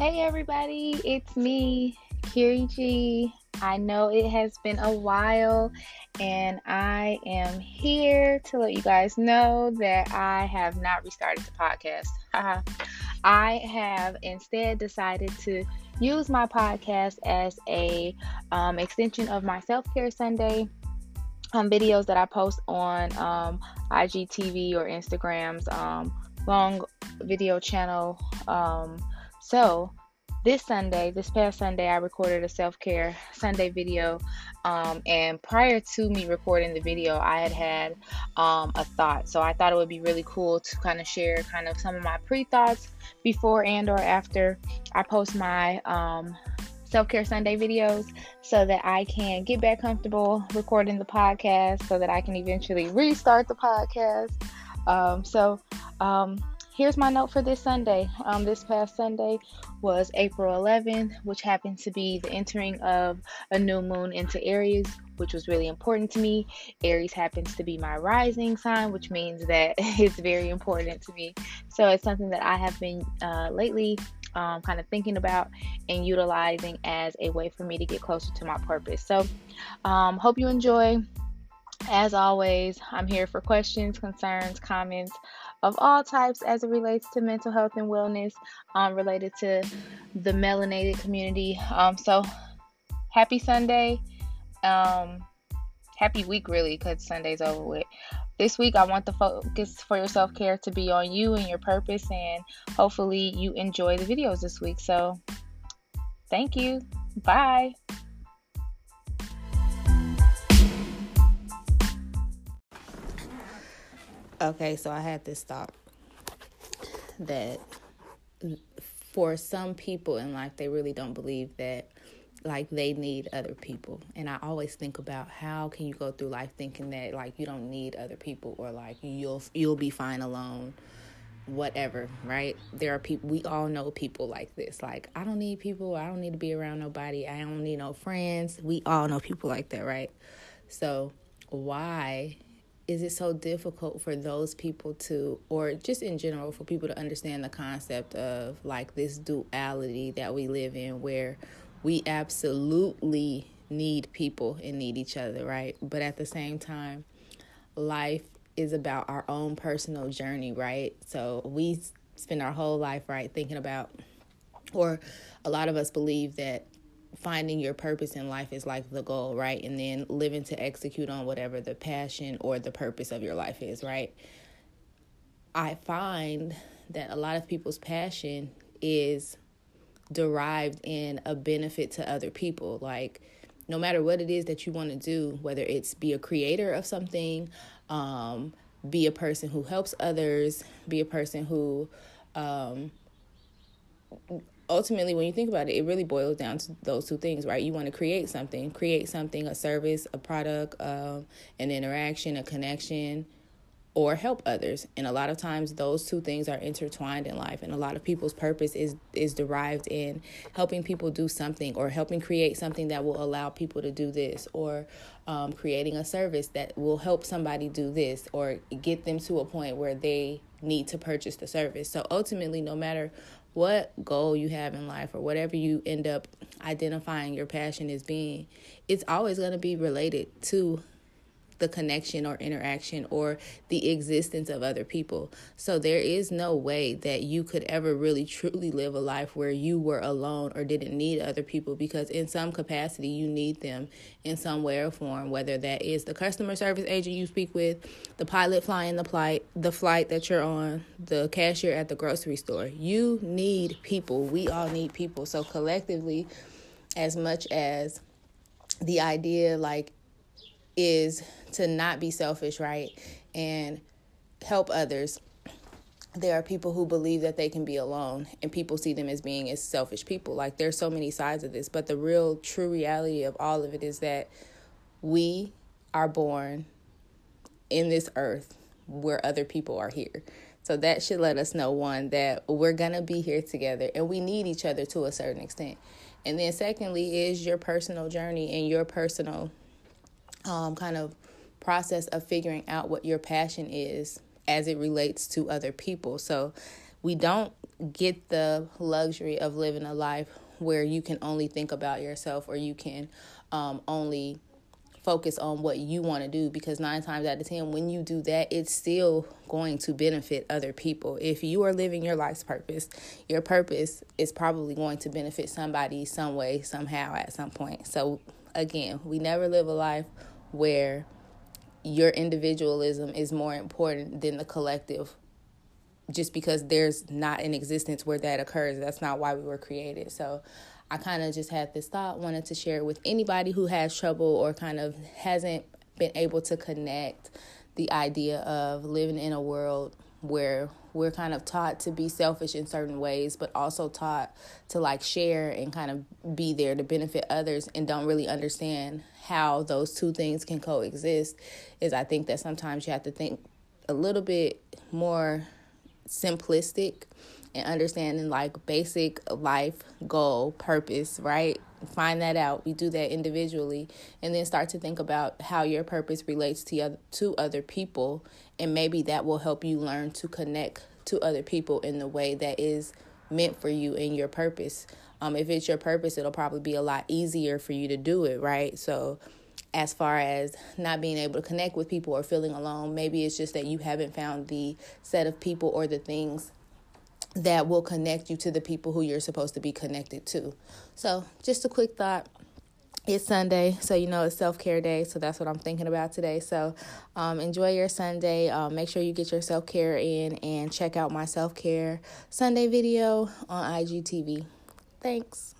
Hey everybody, it's me, Kiri G. I know it has been a while, and I am here to let you guys know that I have not restarted the podcast. I have instead decided to use my podcast as a um, extension of my self care Sunday um, videos that I post on um, IGTV or Instagram's um, long video channel. Um, so, this Sunday, this past Sunday, I recorded a self care Sunday video. Um, and prior to me recording the video, I had had um, a thought. So I thought it would be really cool to kind of share kind of some of my pre thoughts before and or after I post my um, self care Sunday videos so that I can get back comfortable recording the podcast so that I can eventually restart the podcast. Um, so, um, here's my note for this Sunday. Um, this past Sunday was April 11th, which happened to be the entering of a new moon into Aries, which was really important to me. Aries happens to be my rising sign, which means that it's very important to me. So it's something that I have been uh, lately um, kind of thinking about and utilizing as a way for me to get closer to my purpose. So, um, hope you enjoy. As always, I'm here for questions, concerns, comments of all types as it relates to mental health and wellness um, related to the melanated community. Um, so, happy Sunday. Um, happy week, really, because Sunday's over with. This week, I want the focus for your self care to be on you and your purpose, and hopefully, you enjoy the videos this week. So, thank you. Bye. Okay, so I had this thought that for some people in life, they really don't believe that like they need other people. And I always think about how can you go through life thinking that like you don't need other people or like you'll you'll be fine alone whatever, right? There are people, we all know people like this. Like, I don't need people. I don't need to be around nobody. I don't need no friends. We all know people like that, right? So, why is it so difficult for those people to, or just in general, for people to understand the concept of like this duality that we live in where we absolutely need people and need each other, right? But at the same time, life is about our own personal journey, right? So we spend our whole life, right, thinking about, or a lot of us believe that finding your purpose in life is like the goal, right? And then living to execute on whatever the passion or the purpose of your life is, right? I find that a lot of people's passion is derived in a benefit to other people. Like, no matter what it is that you want to do, whether it's be a creator of something, um, be a person who helps others, be a person who um, ultimately when you think about it it really boils down to those two things right? You want to create something. Create something a service a product um, an interaction a connection or help others. And a lot of times those two things are intertwined in life. And a lot of people's purpose is is derived in helping people do something or helping create something that will allow people to do this or um, creating a service that will help somebody do this or get them to a point where they need to purchase the service. So ultimately no matter what goal you have in life or whatever you end up identifying your passion as being, it's always going to be related to the connection or interaction or the existence of other people. So there is no way that you could ever really truly live a life where you were alone or didn't need other people because in some capacity you need them in some way or form, whether that is the customer service agent you speak with, the pilot flying the flight, the flight that you're on, the cashier at the grocery store. You need people. We all need people. So collectively as much as the idea like is to not be selfish, right? And help others. There are people who believe that they can be alone, and people see them as being as selfish people. Like, there's so many sides of this, but the real, true reality of all of it is that we are born in this earth where other people are here. So that should let us know one that we're going to be here together and we need each other to a certain extent. And then secondly is your personal journey and your personal um, kind of process of figuring out what your passion is as it relates to other people. So we don't get the luxury of living a life where you can only think about yourself or you can um, only focus on what you want to do because nine times out of ten when you do that it's still going to benefit other people if you are living your life's purpose your purpose is probably going to benefit somebody some way somehow at some point so again we never live a life where your individualism is more important than the collective just because there's not an existence where that occurs. That's not why we were created. So I kind of just had this thought, wanted to share it with anybody who has trouble or kind of hasn't been able to connect the idea of living in a world where we're kind of taught to be selfish in certain ways, but also taught to like share and kind of be there to benefit others and don't really understand how those two things can coexist. Is I think that sometimes you have to think a little bit more simplistic and understanding like basic life goal, purpose, right? Find that out. We do that individually and then start to think about how your purpose relates to other, to other people and maybe that will help you learn to connect to other people in the way that is meant for you and your purpose. Um, if it's your purpose, it'll probably be a lot easier for you to do it, right? So, as far as not being able to connect with people or feeling alone, maybe it's just that you haven't found the set of people or the things that will connect you to the people who you're supposed to be connected to. So, just a quick thought. It's Sunday, so you know it's self care day, so that's what I'm thinking about today. So, um, enjoy your Sunday. Um, make sure you get your self care in and check out my self care Sunday video on IGTV. Thanks.